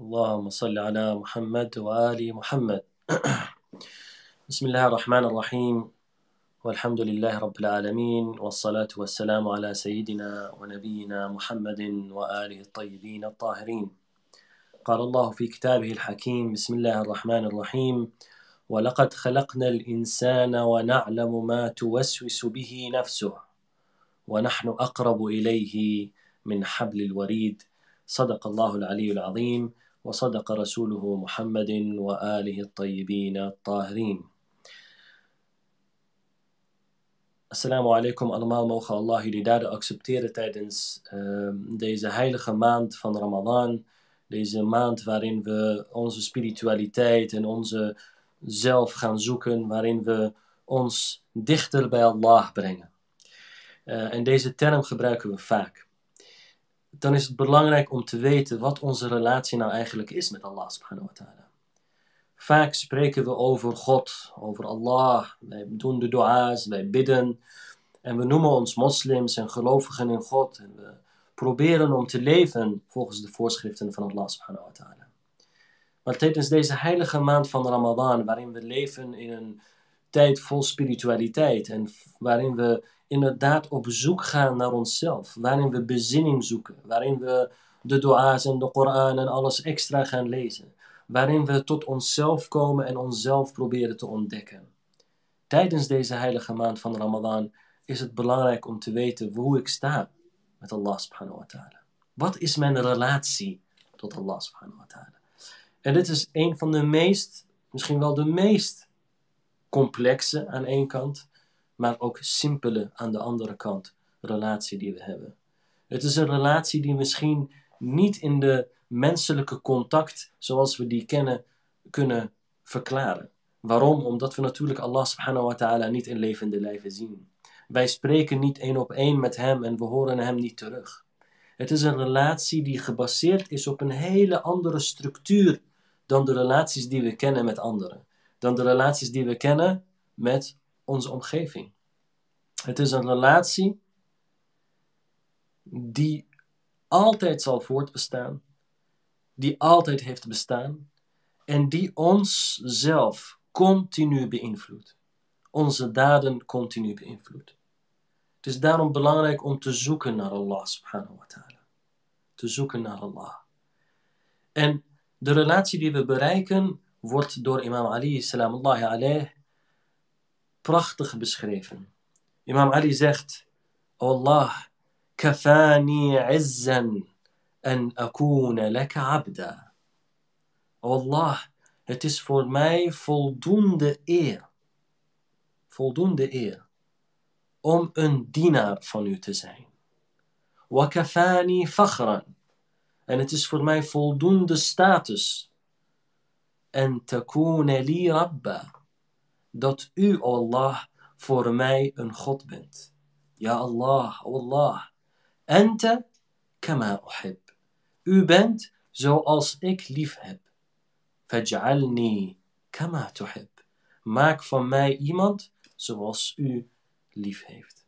اللهم صل على محمد وآل محمد. بسم الله الرحمن الرحيم. والحمد لله رب العالمين والصلاة والسلام على سيدنا ونبينا محمد وآله الطيبين الطاهرين. قال الله في كتابه الحكيم بسم الله الرحمن الرحيم ولقد خلقنا الإنسان ونعلم ما توسوس به نفسه ونحن أقرب إليه من حبل الوريد. صدق الله العلي العظيم. وصدق رسوله محمد وآله الطيبين الطاهرين Assalamu alaikum allemaal, mogen Allah jullie daden accepteren tijdens uh, deze heilige maand van Ramadan. Deze maand waarin we onze spiritualiteit en onze zelf gaan zoeken, waarin we ons dichter bij Allah brengen. Uh, en deze term gebruiken we vaak. Dan is het belangrijk om te weten wat onze relatie nou eigenlijk is met Allah subhanahu wa ta'ala. Vaak spreken we over God, over Allah. Wij doen de dua's, wij bidden. En we noemen ons moslims en gelovigen in God. En we proberen om te leven volgens de voorschriften van Allah subhanahu wa ta'ala. Maar tijdens deze heilige maand van Ramadan, waarin we leven in een tijd vol spiritualiteit en waarin we inderdaad op zoek gaan naar onszelf, waarin we bezinning zoeken, waarin we de dua's en de Koran en alles extra gaan lezen, waarin we tot onszelf komen en onszelf proberen te ontdekken. Tijdens deze heilige maand van Ramadan is het belangrijk om te weten hoe ik sta met Allah subhanahu wa ta'ala. Wat is mijn relatie tot Allah subhanahu wa ta'ala? En dit is een van de meest, misschien wel de meest complexe aan één kant, maar ook simpele aan de andere kant relatie die we hebben. Het is een relatie die misschien niet in de menselijke contact zoals we die kennen kunnen verklaren. Waarom? Omdat we natuurlijk Allah subhanahu wa ta'ala niet in levende lijven zien. Wij spreken niet één op één met hem en we horen hem niet terug. Het is een relatie die gebaseerd is op een hele andere structuur dan de relaties die we kennen met anderen. Dan de relaties die we kennen met onze omgeving. Het is een relatie die altijd zal voortbestaan, die altijd heeft bestaan en die ons zelf continu beïnvloedt. Onze daden continu beïnvloedt. Het is daarom belangrijk om te zoeken naar Allah subhanahu wa ta'ala. Te zoeken naar Allah. En de relatie die we bereiken wordt door imam Ali salamullahi alayh prachtig beschreven. Imam Ali zegt, O Allah, kafani izzan en akuna laka abda. O Allah, het is voor mij voldoende eer, voldoende eer, om een dienaar van u te zijn. Wa kafani fakhran. En het is voor mij voldoende status. En takuna li rabba. Dat u, O Allah, voor mij een God bent. Ja Allah, O Allah. Ente kama uhib. U bent zoals ik lief heb. Faj'alni kama tuhib. Maak van mij iemand zoals u lief heeft.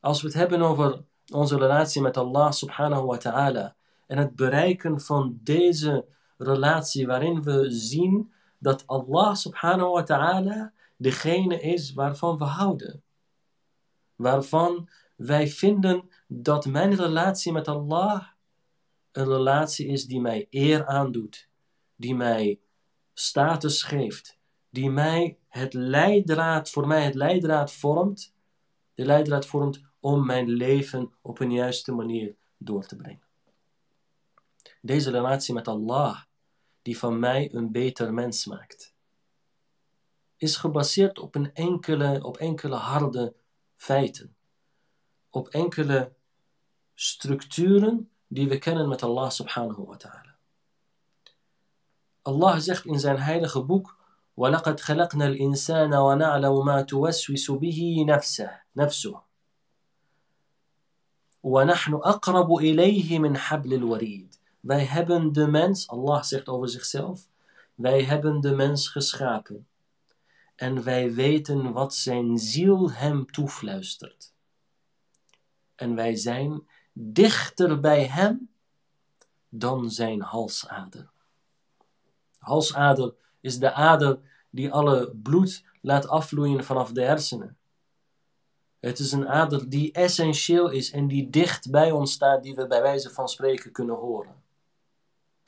Als we het hebben over onze relatie met Allah subhanahu wa ta'ala en het bereiken van deze relatie waarin we zien dat Allah subhanahu wa ta'ala degene is waarvan we houden. Waarvan wij vinden dat mijn relatie met Allah een relatie is die mij eer aandoet, die mij status geeft, die mij het leidraad, voor mij het leidraad vormt, de leidraad vormt om mijn leven op een juiste manier door te brengen. Deze relatie met Allah, die van mij een beter mens maakt, is gebaseerd op, een enkele, op enkele harde feiten, op enkele structuren die we kennen met Allah subhanahu wa ta'ala. Allah zegt in zijn heilige boek وَلَقَدْ خَلَقْنَا الْإِنسَانَ وَنَعْلَمُ مَا تُوَسْوِسُ بِهِ نَفْسَهُ نفسه وَنَحْنُ أَقْرَبُ إِلَيْهِ مِنْ حَبْلِ الْوَرِيدِ wij hebben de mens, Allah zegt over zichzelf, wij hebben de mens geschapen. En wij weten wat zijn ziel hem toefluistert. En wij zijn dichter bij hem dan zijn halsader. Halsader is de ader die alle bloed laat afvloeien vanaf de hersenen. Het is een ader die essentieel is en die dicht bij ons staat, die we bij wijze van spreken kunnen horen.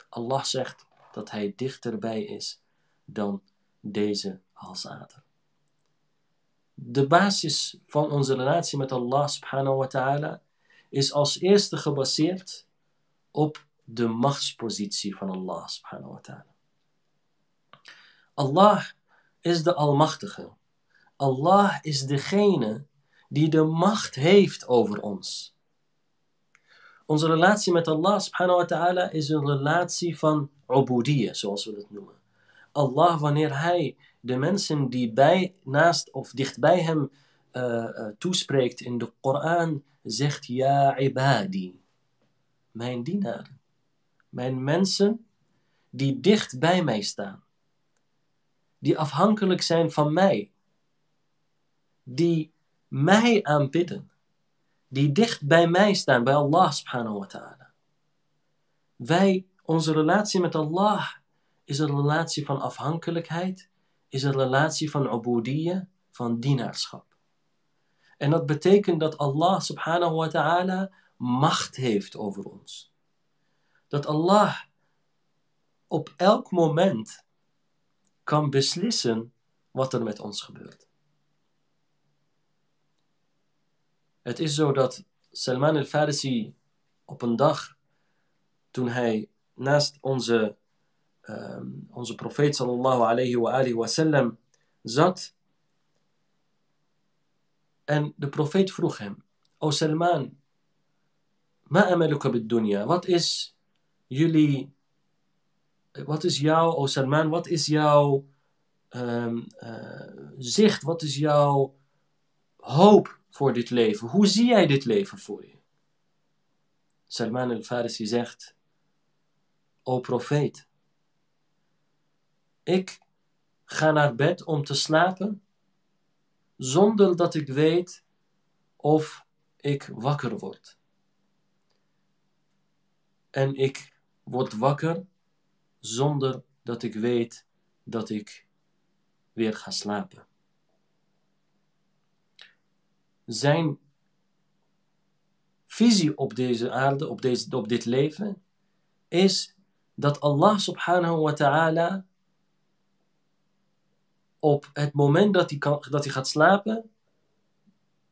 Allah zegt dat Hij dichterbij is dan deze halsader. De basis van onze relatie met Allah subhanahu wa ta'ala is als eerste gebaseerd op de machtspositie van Allah subhanahu wa ta'ala. Allah is de Almachtige. Allah is degene die de macht heeft over ons. Onze relatie met Allah subhanahu wa ta'ala is een relatie van ubudiyya, zoals we het noemen. Allah, wanneer Hij de mensen die bij, naast of dichtbij Hem uh, uh, toespreekt in de Koran, zegt Ja ibadi, mijn dienaren, mijn mensen die dicht bij mij staan, die afhankelijk zijn van mij, die mij aanbidden, die dicht bij mij staan, bij Allah subhanahu wa ta'ala. Wij, onze relatie met Allah is een relatie van afhankelijkheid, is een relatie van ubudiyya, van dienaarschap. En dat betekent dat Allah subhanahu wa ta'ala macht heeft over ons. Dat Allah op elk moment kan beslissen wat er met ons gebeurt. Het is zo dat Salman al-Farisi op een dag, toen hij naast onze, um, onze profeet sallallahu alayhi wa alihi wasallam zat, en de profeet vroeg hem, O Salman, ma bid dunya, wat is jullie, wat is jouw, O Salman, wat is jouw um, uh, zicht, wat is jouw hoop voor dit leven? Hoe zie jij dit leven voor je? Salman al-Farisi zegt, O profeet, ik ga naar bed om te slapen zonder dat ik weet of ik wakker word. En ik word wakker zonder dat ik weet dat ik weer ga slapen. Zijn visie op deze aarde, op, deze, op dit leven, is dat Allah subhanahu wa ta'ala op het moment dat hij, kan, dat hij gaat slapen,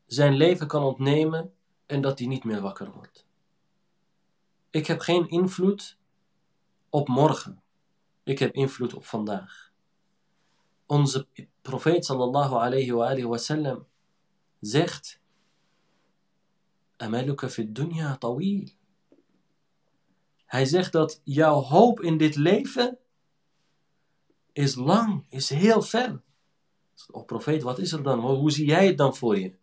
zijn leven kan ontnemen en dat hij niet meer wakker wordt. Ik heb geen invloed op morgen. Ik heb invloed op vandaag. Onze profeet sallallahu alayhi wa alihi wa sallam zegt Amaluka fi dunya tawil. Hij zegt dat jouw hoop in dit leven is lang, is heel ver. O profeet, wat is er dan? Hoe zie jij het dan voor je?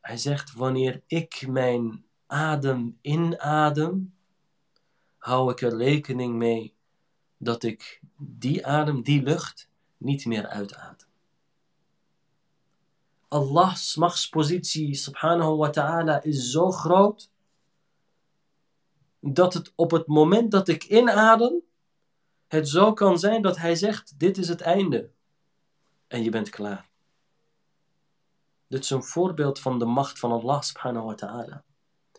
Hij zegt, wanneer ik mijn adem inadem, hou ik er rekening mee dat ik die adem, die lucht, niet meer uitadem. Allah's machtspositie, subhanahu wa ta'ala, is zo groot, dat het op het moment dat ik inadem, het zo kan zijn dat hij zegt: Dit is het einde. En je bent klaar. Dit is een voorbeeld van de macht van Allah subhanahu wa ta'ala.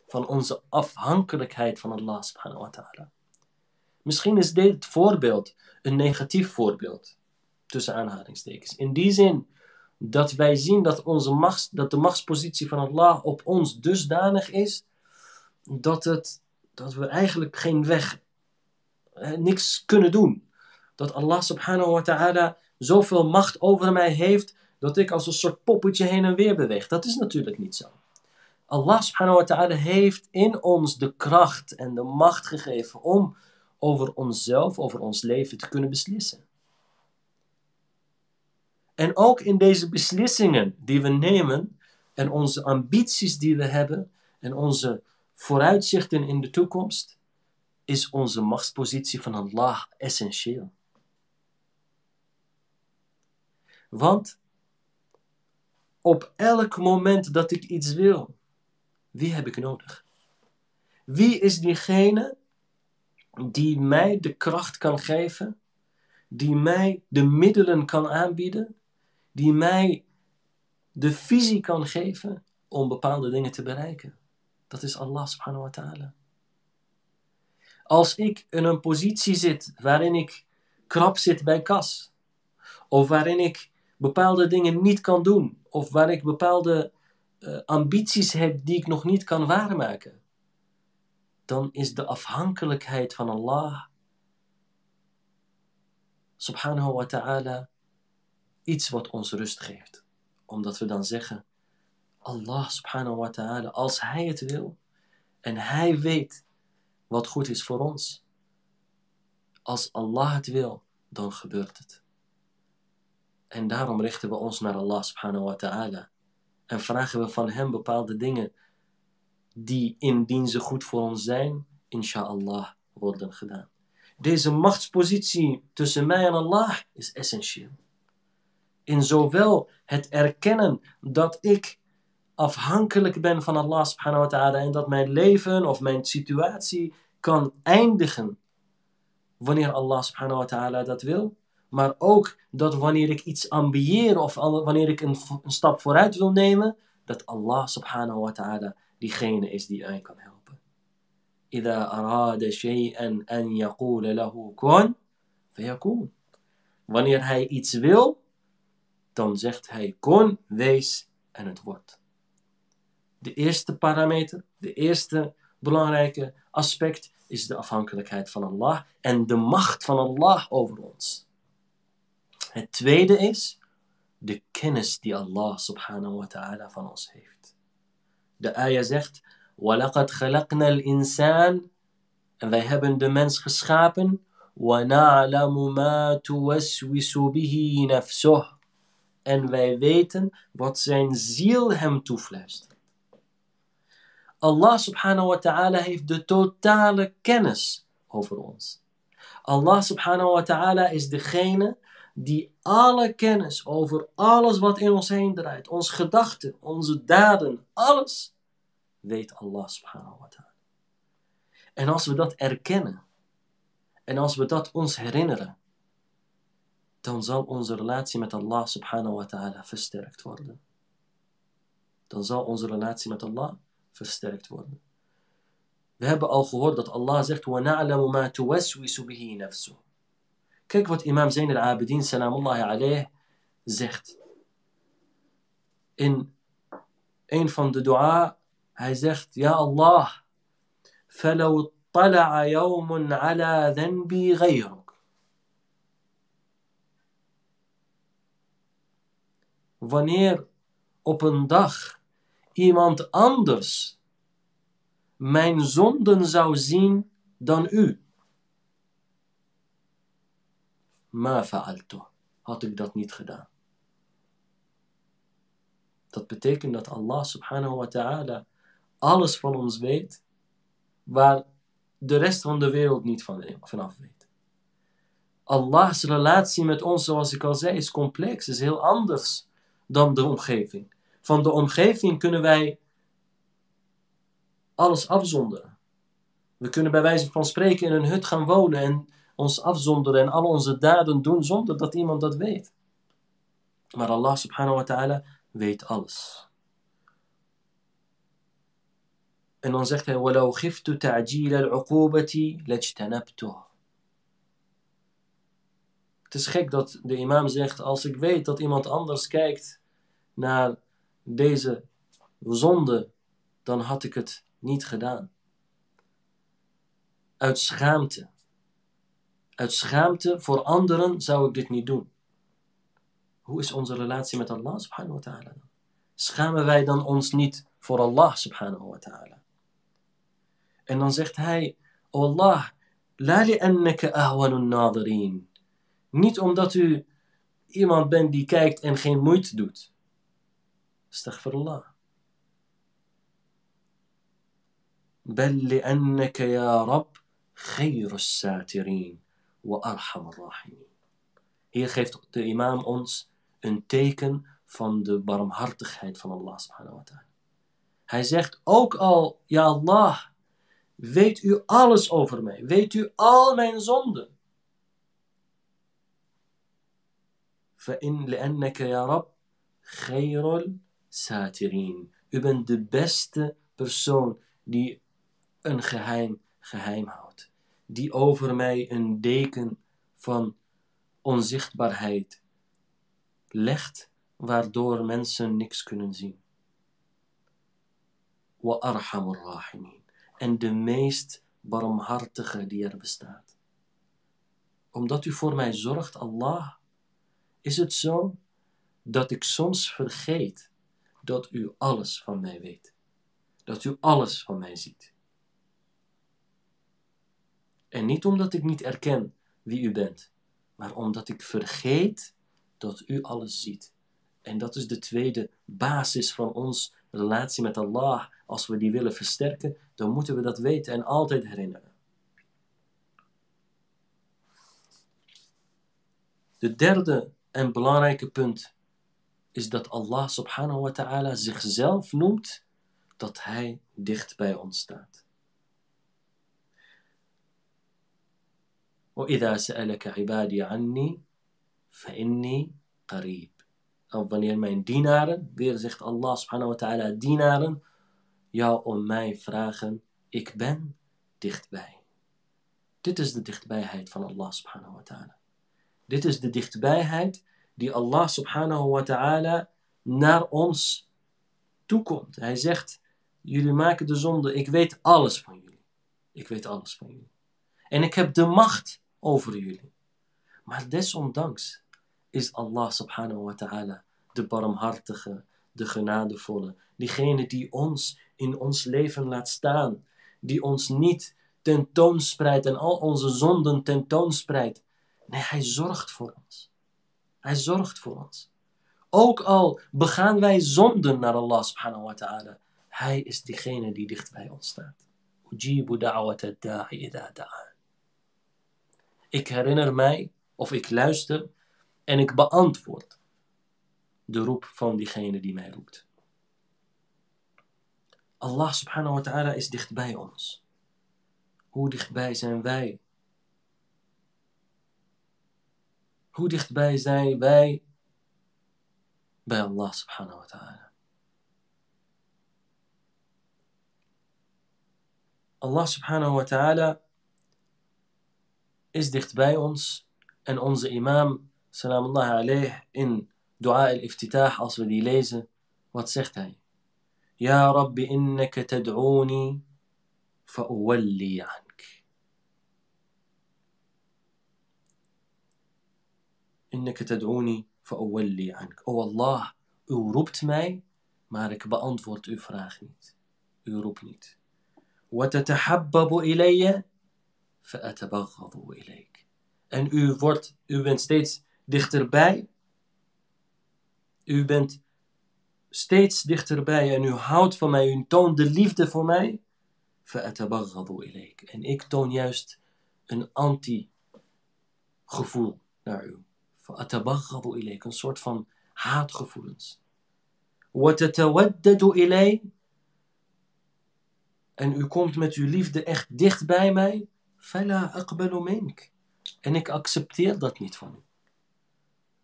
Van onze afhankelijkheid van Allah subhanahu wa ta'ala. Misschien is dit voorbeeld een negatief voorbeeld. Tussen aanhalingstekens. In die zin dat wij zien dat, onze macht, dat de machtspositie van Allah op ons dusdanig is. Dat, het, dat we eigenlijk geen weg niks kunnen doen. Dat Allah subhanahu wa ta'ala zoveel macht over mij heeft dat ik als een soort poppetje heen en weer beweeg. Dat is natuurlijk niet zo. Allah subhanahu wa ta'ala heeft in ons de kracht en de macht gegeven om over onszelf, over ons leven te kunnen beslissen. En ook in deze beslissingen die we nemen en onze ambities die we hebben en onze vooruitzichten in de toekomst, is onze machtspositie van Allah essentieel. Want op elk moment dat ik iets wil, wie heb ik nodig? Wie is diegene die mij de kracht kan geven, die mij de middelen kan aanbieden, die mij de visie kan geven om bepaalde dingen te bereiken? Dat is Allah subhanahu wa ta'ala. Als ik in een positie zit waarin ik krap zit bij kas, of waarin ik bepaalde dingen niet kan doen, of waar ik bepaalde uh, ambities heb die ik nog niet kan waarmaken, dan is de afhankelijkheid van Allah subhanahu wa ta'ala iets wat ons rust geeft. Omdat we dan zeggen, Allah subhanahu wa ta'ala, als Hij het wil en Hij weet wat goed is voor ons, als Allah het wil, dan gebeurt het. En daarom richten we ons naar Allah subhanahu wa ta'ala. En vragen we van Hem bepaalde dingen die indien ze goed voor ons zijn, inshallah worden gedaan. Deze machtspositie tussen mij en Allah is essentieel In zowel het erkennen dat ik afhankelijk ben van Allah subhanahu wa ta'ala en dat mijn leven of mijn situatie kan eindigen wanneer Allah subhanahu wa ta'ala dat wil. Maar ook dat wanneer ik iets ambieer of wanneer ik een, een stap vooruit wil nemen, dat Allah subhanahu wa ta'ala diegene is die mij kan helpen. إذا أراد شيئا أن يقول له كن فيكون. Wanneer hij iets wil, dan zegt hij kon, wees en het wordt. De eerste parameter, de eerste belangrijke aspect is de afhankelijkheid van Allah en de macht van Allah over ons. Het tweede is de kennis die Allah subhanahu wa ta'ala van ons heeft. De ayah zegt, وَلَقَدْ خَلَقْنَا الْإِنسَانِ En wij hebben de mens geschapen, وَنَعْلَمُ مَا تُوَسْوِسُ بِهِ نَفْسُهُ en wij weten wat zijn ziel hem toefluistert. Allah subhanahu wa ta'ala heeft de totale kennis over ons. Allah subhanahu wa ta'ala is degene die alle kennis over alles wat in ons heen draait, onze gedachten, onze daden, alles, weet Allah subhanahu wa ta'ala. En als we dat erkennen, en als we dat ons herinneren, dan zal onze relatie met Allah subhanahu wa ta'ala versterkt worden. Dan zal onze relatie met Allah versterkt worden. We hebben al gehoord dat Allah zegt: وَنَعْلَمُ مَا تُوَسْوِسُ بِهِ نَفْسُهُ Kijk wat imam Zain al-Abidin, salamullahi alayh, zegt. In een van de dua, hij zegt, Ja Allah, فَلَوْ طَلَعَ يَوْمٌ عَلَى ذَنْبِي غَيْرُكَ Wanneer op een dag iemand anders mijn zonden zou zien dan u. Ma fa'altu. Had ik dat niet gedaan. Dat betekent dat Allah subhanahu wa ta'ala alles van ons weet, waar de rest van de wereld niet van, vanaf weet. Allahs relatie met ons, zoals ik al zei, is complex, is heel anders dan de omgeving. Van de omgeving kunnen wij alles afzonderen. We kunnen bij wijze van spreken in een hut gaan wonen en ons afzonderen en al onze daden doen zonder dat iemand dat weet. Maar Allah subhanahu wa ta'ala weet alles. En dan zegt hij: وَلَوْ خِفْتُ تَعْجِيلَ الْعُقُوبَةِ لَاجْتَنَبْتُهُ Het is gek dat de imam zegt: Als ik weet dat iemand anders kijkt naar deze zonde, dan had ik het niet gedaan. Uit schaamte. Uit schaamte voor anderen zou ik dit niet doen. Hoe is onze relatie met Allah subhanahu wa ta'ala? Schamen wij dan ons niet voor Allah subhanahu wa ta'ala? En dan zegt hij, O Allah, la li'annaka ahwanun nadirin. Niet omdat u iemand bent die kijkt en geen moeite doet. Astaghfirullah. بل لأنك يا رب خير الساترين وأرحم الراحمين. Hier geeft de imam ons een teken van de barmhartigheid van Allah subhanahu wa ta'ala. Hij zegt ook al, ja Allah, weet u alles over mij. Weet u al mijn zonden. فإن لأنك يا رب خير satirin. U bent de beste persoon die een geheim geheim houdt. Die over mij een deken van onzichtbaarheid legt, waardoor mensen niks kunnen zien. Wa arhamur rahimin. En de meest barmhartige die er bestaat. Omdat u voor mij zorgt, Allah, is het zo dat ik soms vergeet dat u alles van mij weet. Dat u alles van mij ziet. En niet omdat ik niet erken wie u bent, maar omdat ik vergeet dat u alles ziet. En dat is de tweede basis van ons relatie met Allah. Als we die willen versterken, dan moeten we dat weten en altijd herinneren. De derde en belangrijke punt is dat Allah subhanahu wa ta'ala zichzelf noemt dat Hij dicht bij ons staat. وإذا سألك عبادي عني فإني قريب Of wanneer mijn dienaren, weer zegt Allah subhanahu wa ta'ala, dienaren, jou om mij vragen, ik ben dichtbij. Dit is de dichtbijheid van Allah subhanahu wa ta'ala. Dit is de dichtbijheid die Allah subhanahu wa ta'ala naar ons toekomt. Hij zegt, jullie maken de zonde, ik weet alles van jullie. Ik weet alles van jullie. En ik heb de macht over jullie. Maar desondanks is Allah subhanahu wa ta'ala de barmhartige, de genadevolle, diegene die ons in ons leven laat staan, die ons niet tentoonspreidt en al onze zonden tentoonspreidt. Nee, hij zorgt voor ons. Hij zorgt voor ons. Ook al begaan wij zonden naar Allah subhanahu wa ta'ala, hij is diegene die dicht bij ons staat. Ik herinner mij of ik luister en ik beantwoord de roep van diegene die mij roept. Allah subhanahu wa ta'ala is dichtbij ons. Hoe dichtbij zijn wij? Hoe dichtbij zijn wij bij Allah subhanahu wa ta'ala? Allah subhanahu wa ta'ala is dicht bij ons. En onze imam, salamullah alayh, in dua al-iftitah, als we die lezen, wat zegt hij? Ja Rabbi innaka tad'uni fa'uwalli ank. Innaka tad'uni fa'uwalli ank. O Allah, u roept mij, maar ik beantwoord uw vraag niet. U roept niet. وتتحبب إلي فأتبغض إليك en u, wordt, u bent steeds dichterbij. U bent steeds dichterbij en u houdt van mij, u toont de liefde voor mij. En ik toon juist een anti-gevoel naar u. Een soort van haatgevoelens. En u komt met uw liefde echt dicht bij mij. En ik accepteer dat niet van u.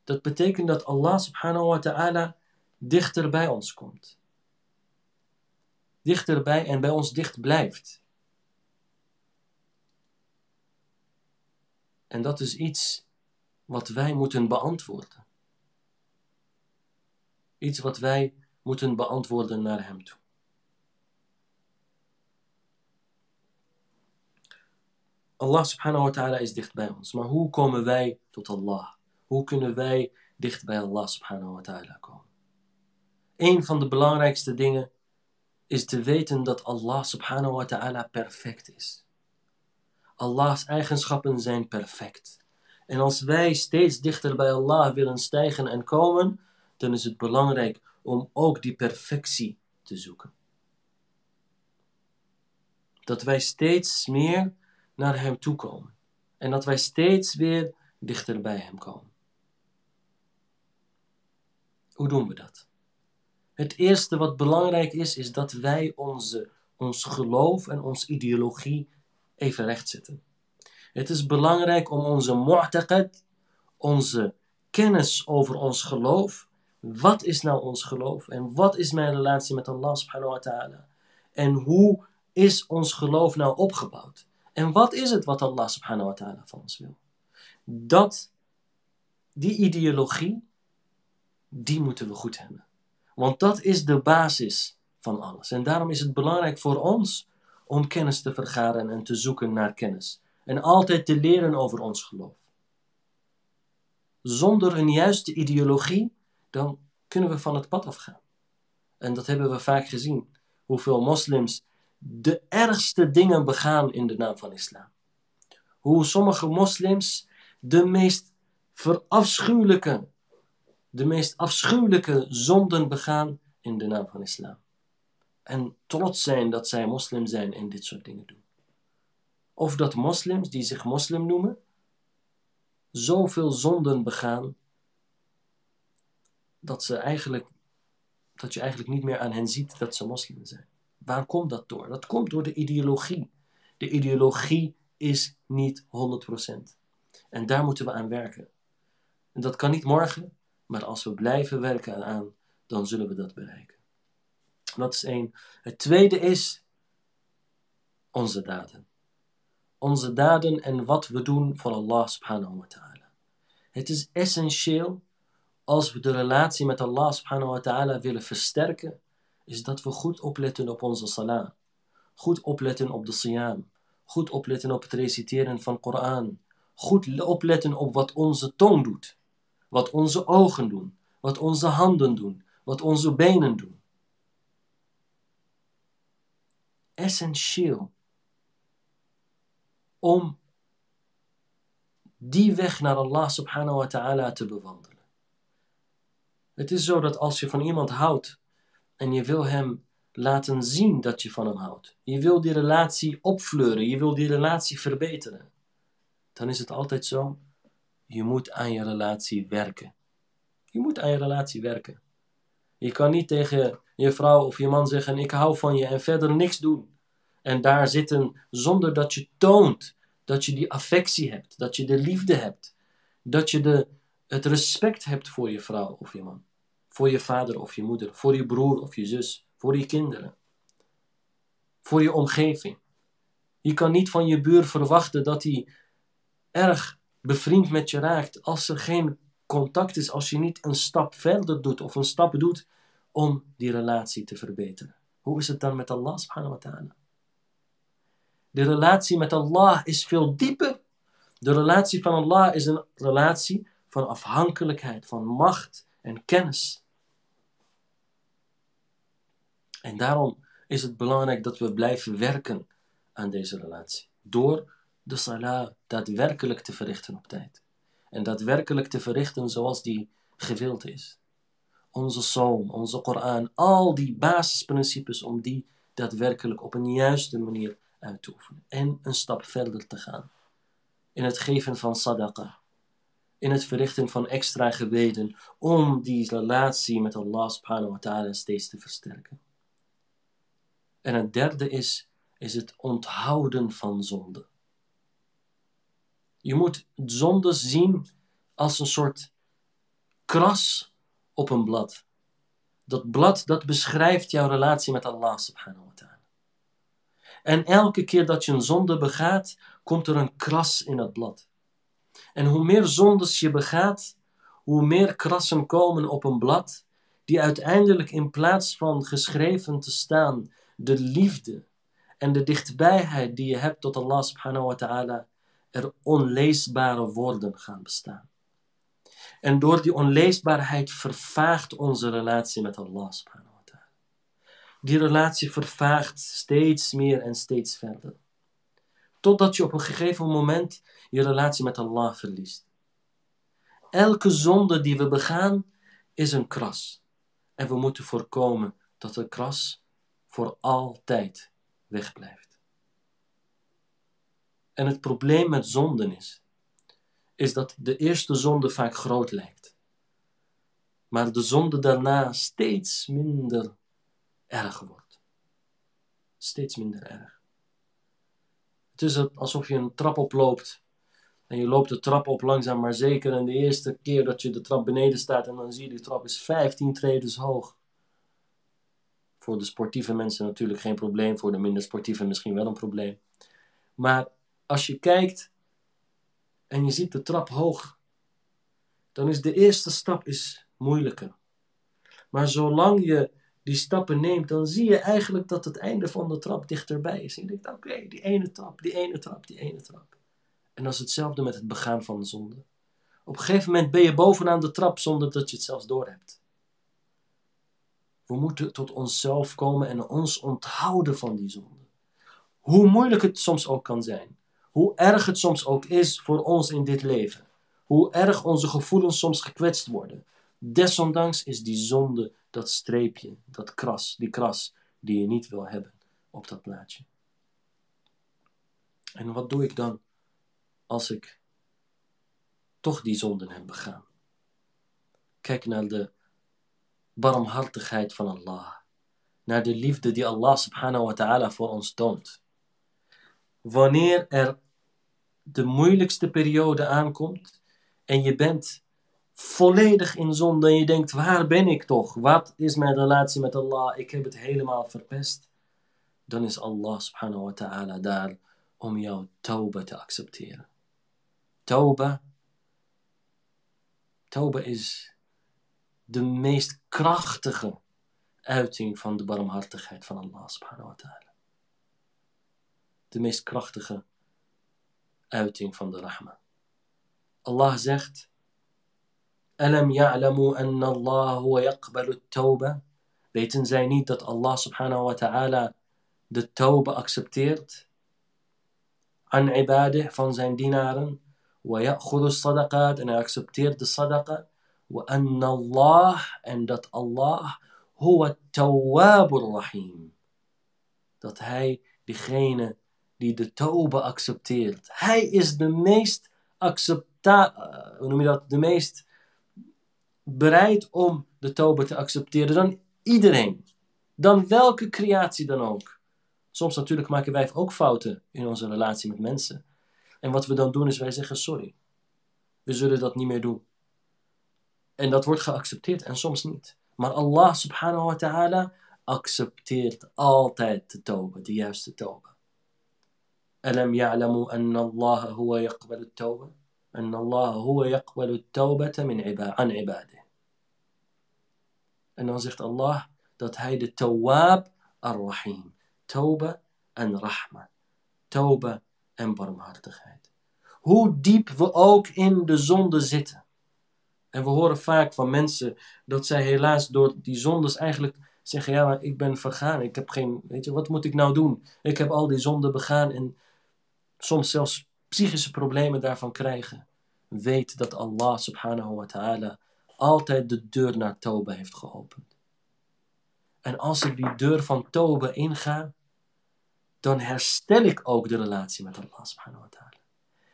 Dat betekent dat Allah subhanahu wa ta'ala dichter bij ons komt. Dichterbij en bij ons dicht blijft. En dat is iets wat wij moeten beantwoorden. Iets wat wij moeten beantwoorden naar Hem toe. Allah subhanahu wa ta'ala is dicht bij ons. Maar hoe komen wij tot Allah? Hoe kunnen wij dicht bij Allah subhanahu wa ta'ala komen? Een van de belangrijkste dingen is te weten dat Allah subhanahu wa ta'ala perfect is. Allah's eigenschappen zijn perfect. En als wij steeds dichter bij Allah willen stijgen en komen, dan is het belangrijk om ook die perfectie te zoeken. Dat wij steeds meer naar Hem toe komen. En dat wij steeds weer dichter bij Hem komen. Hoe doen we dat? Het eerste wat belangrijk is, is dat wij onze ons geloof en ons ideologie even rechtzetten. Het is belangrijk om onze mu'taqad, onze kennis over ons geloof, wat is nou ons geloof en wat is mijn relatie met Allah subhanahu wa ta'ala en hoe is ons geloof nou opgebouwd en wat is het wat Allah subhanahu wa ta'ala van ons wil. Dat, die ideologie, die moeten we goed hebben. Want dat is de basis van alles. En daarom is het belangrijk voor ons om kennis te vergaren en te zoeken naar kennis. En altijd te leren over ons geloof. Zonder een juiste ideologie, dan kunnen we van het pad afgaan. En dat hebben we vaak gezien. Hoeveel moslims de ergste dingen begaan in de naam van islam. Hoe sommige moslims de meest verafschuwelijke, de meest afschuwelijke zonden begaan in de naam van islam. En trots zijn dat zij moslim zijn en dit soort dingen doen. Of dat moslims die zich moslim noemen, zoveel zonden begaan dat, ze eigenlijk, dat je eigenlijk niet meer aan hen ziet dat ze moslim zijn. Waar komt dat door? Dat komt door de ideologie. De ideologie is niet 100%. En daar moeten we aan werken. En dat kan niet morgen, maar als we blijven werken aan, dan zullen we dat bereiken. Dat is één. Het tweede is onze daden. Onze daden en wat we doen voor Allah subhanahu wa ta'ala. Het is essentieel als we de relatie met Allah subhanahu wa ta'ala willen versterken, is dat we goed opletten op onze salah. Goed opletten op de siyam. Goed opletten op het reciteren van Koran. Goed opletten op wat onze tong doet. Wat onze ogen doen. Wat onze handen doen. Wat onze benen doen. Essentieel om die weg naar Allah subhanahu wa ta'ala te bewandelen. Het is zo dat als je van iemand houdt en je wil hem laten zien dat je van hem houdt, je wil die relatie opfleuren, je wil die relatie verbeteren, dan is het altijd zo, je moet aan je relatie werken. Je moet aan je relatie werken. Je kan niet tegen je vrouw of je man zeggen: Ik hou van je en verder niks doen. En daar zitten zonder dat je toont dat je die affectie hebt, dat je de liefde hebt, dat je de, het respect hebt voor je vrouw of je man. Voor je vader of je moeder, voor je broer of je zus, voor je kinderen, voor je omgeving. Je kan niet van je buur verwachten dat hij erg bevriend met je raakt als er geen contact is, als je niet een stap verder doet of een stap doet om die relatie te verbeteren. Hoe is het dan met Allah subhanahu wa ta'ala? De relatie met Allah is veel dieper. De relatie van Allah is een relatie van afhankelijkheid, van macht en kennis. En daarom is het belangrijk dat we blijven werken aan deze relatie. Door de salah daadwerkelijk te verrichten op tijd. En daadwerkelijk te verrichten zoals die gewild is. Onze zoon, onze Koran, al die basisprincipes om die daadwerkelijk op een juiste manier uit te oefenen. En een stap verder te gaan. In het geven van sadaqa. In het verrichten van extra gebeden om die relatie met Allah subhanahu wa ta'ala steeds te versterken. En het derde is, is het onthouden van zonde. Je moet zonde zien als een soort kras op een blad. Dat blad dat beschrijft jouw relatie met Allah subhanahu wa ta'ala. En elke keer dat je een zonde begaat, komt er een kras in het blad. En hoe meer zondes je begaat, hoe meer krassen komen op een blad, die uiteindelijk in plaats van geschreven te staan de liefde en de dichtbijheid die je hebt tot Allah subhanahu wa ta'ala er onleesbare woorden gaan bestaan. En door die onleesbaarheid vervaagt onze relatie met Allah. Die relatie vervaagt steeds meer en steeds verder. Totdat je op een gegeven moment je relatie met Allah verliest. Elke zonde die we begaan is een kras. En we moeten voorkomen dat de kras voor altijd wegblijft. En het probleem met zonden is, is dat de eerste zonde vaak groot lijkt, maar de zonde daarna steeds minder erg wordt. steeds minder erg. Het is alsof je een trap oploopt en je loopt de trap op langzaam maar zeker. En de eerste keer dat je de trap beneden staat en dan zie je de trap is 15 treden hoog. Voor de sportieve mensen natuurlijk geen probleem, voor de minder sportieve misschien wel een probleem. Maar als je kijkt en je ziet de trap hoog, dan is de eerste stap is moeilijker. Maar zolang je die stappen neemt, dan zie je eigenlijk dat het einde van de trap dichterbij is. En je denkt, oké, die ene trap, die ene trap, die ene trap. En dat is hetzelfde met het begaan van de zonde. Op een gegeven moment ben je bovenaan de trap zonder dat je het zelfs doorhebt. We moeten tot onszelf komen en ons onthouden van die zonde. Hoe moeilijk het soms ook kan zijn. Hoe erg het soms ook is voor ons in dit leven. Hoe erg onze gevoelens soms gekwetst worden. Desondanks is die zonde dat streepje, dat kras, die kras die je niet wil hebben op dat plaatje. En wat doe ik dan als ik toch die zonden heb begaan? Kijk naar de barmhartigheid van Allah. Naar de liefde die Allah subhanahu wa ta'ala voor ons toont. Wanneer er de moeilijkste periode aankomt en je bent volledig in zonde en je denkt, waar ben ik toch? Wat is mijn relatie met Allah? Ik heb het helemaal verpest. Dan is Allah subhanahu wa ta'ala daar om jouw tauba te accepteren. Tauba, tauba is de meest krachtige uiting van de barmhartigheid van Allah subhanahu wa ta'ala. De meest krachtige uiting van de rahma. Allah zegt Alam ya'lamu anna Allah yaqbalu tawba. Weten zij niet dat Allah subhanahu wa ta'ala de tawba accepteert? An ibadah van zijn dienaren. Wa ya'khudu sadaqat en hij accepteert de sadaqa. Wa anna Allah en dat Allah huwa tawwabur rahim. Dat hij diegene die de tawba accepteert. Hij is de meest accepta, hoe noem je dat? De meest bereid om de toba te accepteren dan iedereen. Dan welke creatie dan ook. Soms natuurlijk maken wij ook fouten in onze relatie met mensen. En wat we dan doen is wij zeggen sorry. We zullen dat niet meer doen. En dat wordt geaccepteerd en soms niet. Maar Allah subhanahu wa ta'ala accepteert altijd de toba, de juiste toba. Alam ya'lamu anna Allah huwa yaqbalu toba. أن الله هو يقبل التوبة من عباد عن عباده En dan zegt Allah dat hij de Tawwab ar-Rahim. Tauba en Rahma. Tauba en barmhartigheid. Hoe diep we ook in de zonde zitten. En we horen vaak van mensen dat zij helaas door die zondes eigenlijk zeggen: Ja, maar ik ben vergaan. Ik heb geen. Weet je, wat moet ik nou doen? Ik heb al die zonden begaan en soms zelfs psychische problemen daarvan krijgen. Weet dat Allah subhanahu wa ta'ala altijd de deur naar Toba heeft geopend. En als ik die deur van Toba inga, dan herstel ik ook de relatie met Allah subhanahu wa ta'ala.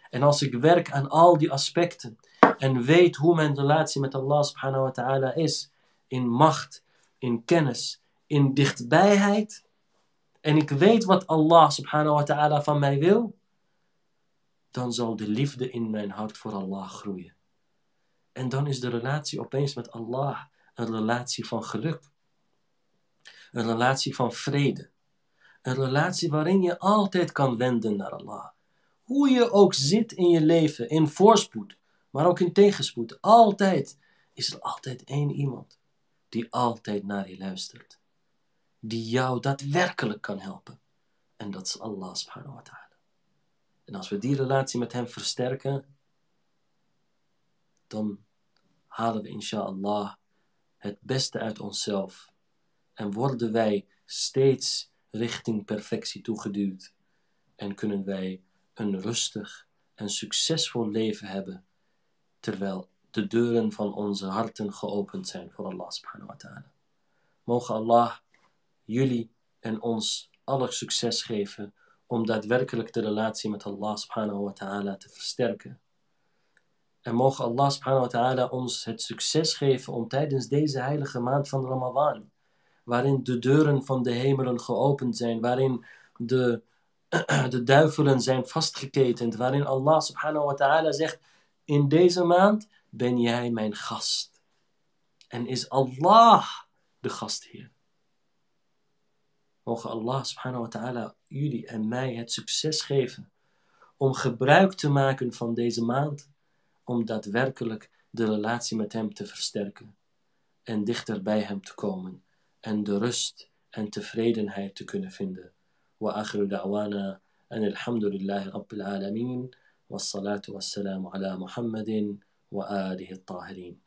En als ik werk aan al die aspecten en weet hoe mijn relatie met Allah subhanahu wa ta'ala is, in macht, in kennis, in dichtbijheid, en ik weet wat Allah subhanahu wa ta'ala van mij wil, dan zal de liefde in mijn hart voor Allah groeien. En dan is de relatie opeens met Allah een relatie van geluk. Een relatie van vrede. Een relatie waarin je altijd kan wenden naar Allah. Hoe je ook zit in je leven, in voorspoed, maar ook in tegenspoed. Altijd is er altijd één iemand die altijd naar je luistert. Die jou daadwerkelijk kan helpen. En dat is Allah subhanahu wa ta'ala. En als we die relatie met hem versterken, dan halen we inshallah het beste uit onszelf en worden wij steeds richting perfectie toegeduwd en kunnen wij een rustig en succesvol leven hebben terwijl de deuren van onze harten geopend zijn voor Allah subhanahu wa ta'ala. Mogen Allah jullie en ons alle succes geven om daadwerkelijk de relatie met Allah subhanahu wa ta'ala te versterken en mogen Allah subhanahu wa ta'ala ons het succes geven om tijdens deze heilige maand van Ramadan waarin de deuren van de hemelen geopend zijn, waarin de, de duivelen zijn vastgeketend, waarin Allah subhanahu wa ta'ala zegt, in deze maand ben jij mijn gast. En is Allah de gastheer. Mogen Allah subhanahu wa ta'ala jullie en mij het succes geven om gebruik te maken van deze maand, om daadwerkelijk de relatie met Hem te versterken en dichter bij Hem te komen en de rust en tevredenheid te kunnen vinden. Wa akhiru da'wana en alhamdulillahi rabbil alamin. والصلاة والسلام على محمد وآله الطاهرين